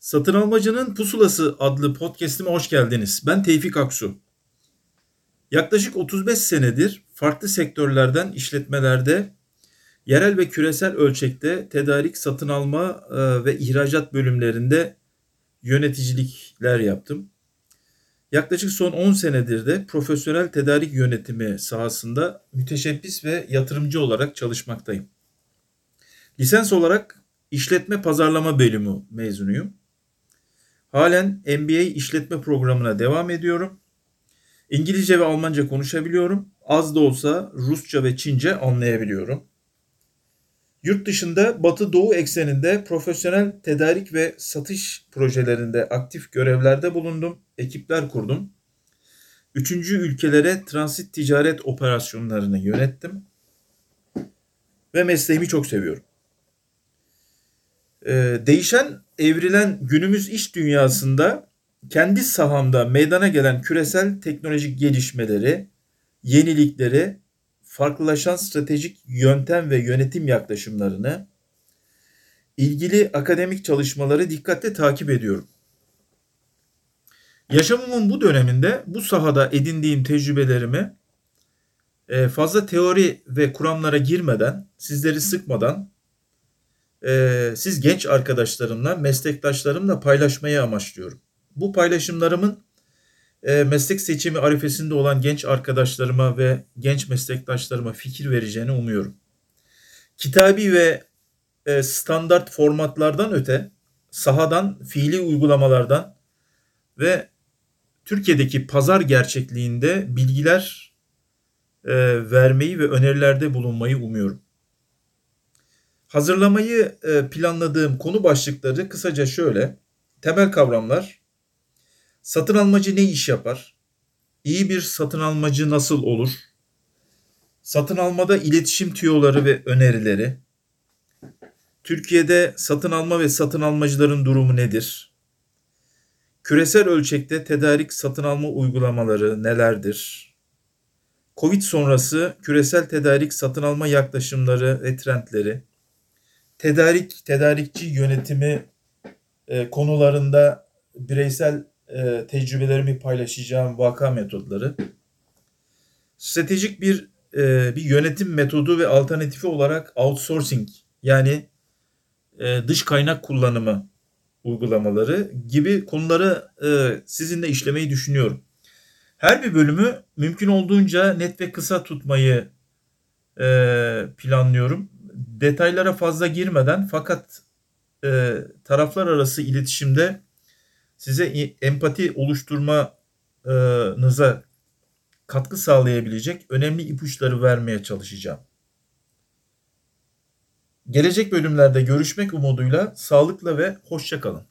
Satın Almacının Pusulası adlı podcast'ime hoş geldiniz. Ben Tevfik Aksu. Yaklaşık 35 senedir farklı sektörlerden işletmelerde yerel ve küresel ölçekte tedarik, satın alma e, ve ihracat bölümlerinde yöneticilikler yaptım. Yaklaşık son 10 senedir de profesyonel tedarik yönetimi sahasında müteşebbis ve yatırımcı olarak çalışmaktayım. Lisans olarak işletme pazarlama bölümü mezunuyum. Halen MBA işletme programına devam ediyorum. İngilizce ve Almanca konuşabiliyorum. Az da olsa Rusça ve Çince anlayabiliyorum. Yurt dışında Batı Doğu ekseninde profesyonel tedarik ve satış projelerinde aktif görevlerde bulundum, ekipler kurdum. Üçüncü ülkelere transit ticaret operasyonlarını yönettim ve mesleğimi çok seviyorum. Ee, değişen, evrilen günümüz iş dünyasında kendi sahamda meydana gelen küresel teknolojik gelişmeleri, yenilikleri, farklılaşan stratejik yöntem ve yönetim yaklaşımlarını, ilgili akademik çalışmaları dikkatle takip ediyorum. Yaşamımın bu döneminde bu sahada edindiğim tecrübelerimi e, fazla teori ve kuramlara girmeden, sizleri sıkmadan e, siz genç arkadaşlarımla, meslektaşlarımla paylaşmayı amaçlıyorum. Bu paylaşımlarımın e, meslek seçimi arifesinde olan genç arkadaşlarıma ve genç meslektaşlarıma fikir vereceğini umuyorum. Kitabi ve e, standart formatlardan öte sahadan, fiili uygulamalardan ve Türkiye'deki pazar gerçekliğinde bilgiler e, vermeyi ve önerilerde bulunmayı umuyorum. Hazırlamayı e, planladığım konu başlıkları kısaca şöyle. Temel kavramlar. Satın almacı ne iş yapar? İyi bir satın almacı nasıl olur? Satın almada iletişim tüyoları ve önerileri. Türkiye'de satın alma ve satın almacıların durumu nedir? Küresel ölçekte tedarik satın alma uygulamaları nelerdir? Covid sonrası küresel tedarik satın alma yaklaşımları ve trendleri tedarik, tedarikçi yönetimi e, konularında bireysel e, tecrübelerimi paylaşacağım vaka metodları. Stratejik bir e, bir yönetim metodu ve alternatifi olarak outsourcing yani e, dış kaynak kullanımı uygulamaları gibi konuları e, sizinle işlemeyi düşünüyorum. Her bir bölümü mümkün olduğunca net ve kısa tutmayı e, planlıyorum detaylara fazla girmeden fakat e, taraflar arası iletişimde size empati oluşturmanıza katkı sağlayabilecek önemli ipuçları vermeye çalışacağım. Gelecek bölümlerde görüşmek umuduyla sağlıkla ve hoşça kalın.